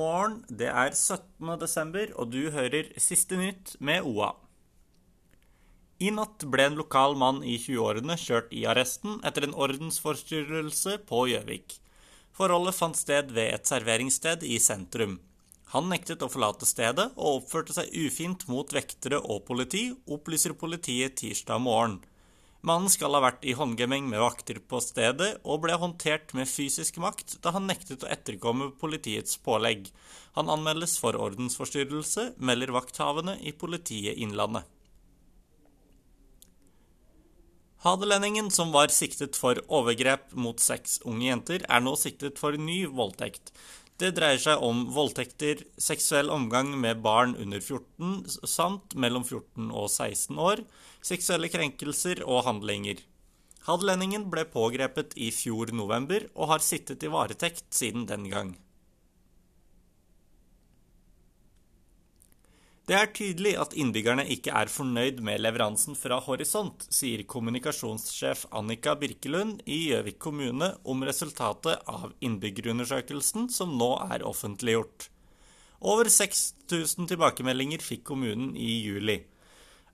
morgen. Det er 17. desember, og du hører Siste nytt med OA. I natt ble en lokal mann i 20-årene kjørt i arresten etter en ordensforstyrrelse på Gjøvik. Forholdet fant sted ved et serveringssted i sentrum. Han nektet å forlate stedet, og oppførte seg ufint mot vektere og politi, opplyser politiet tirsdag morgen. Mannen skal ha vært i håndgemeng med vakter på stedet, og ble håndtert med fysisk makt da han nektet å etterkomme politiets pålegg. Han anmeldes for ordensforstyrrelse, melder vakthavende i Politiet Innlandet. Hadelendingen som var siktet for overgrep mot seks unge jenter, er nå siktet for ny voldtekt. Det dreier seg om voldtekter, seksuell omgang med barn under 14 samt mellom 14 og 16 år, seksuelle krenkelser og handlinger. Hadelendingen ble pågrepet i fjor november og har sittet i varetekt siden den gang. Det er tydelig at innbyggerne ikke er fornøyd med leveransen fra Horisont, sier kommunikasjonssjef Annika Birkelund i Gjøvik kommune om resultatet av innbyggerundersøkelsen som nå er offentliggjort. Over 6000 tilbakemeldinger fikk kommunen i juli.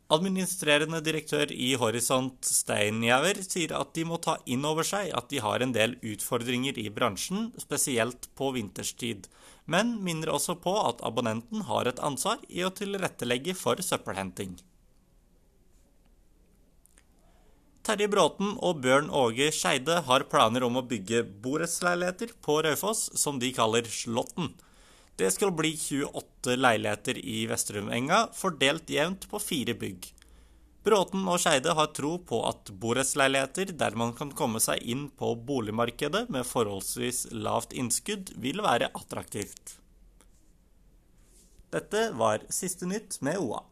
Administrerende direktør i Horisont Steinjæver sier at de må ta inn over seg at de har en del utfordringer i bransjen, spesielt på vinterstid, men minner også på at abonnenten har et ansvar i å tilrettelegge for søppelhenting. Terje Bråten og Bjørn Åge Skeide har planer om å bygge borettsleiligheter på Raufoss, som de kaller Slåtten. Det skal bli 28 leiligheter i Vesterumenga, fordelt jevnt på fire bygg. Bråten og Skeide har tro på at borettsleiligheter der man kan komme seg inn på boligmarkedet med forholdsvis lavt innskudd, vil være attraktivt. Dette var siste nytt med OA.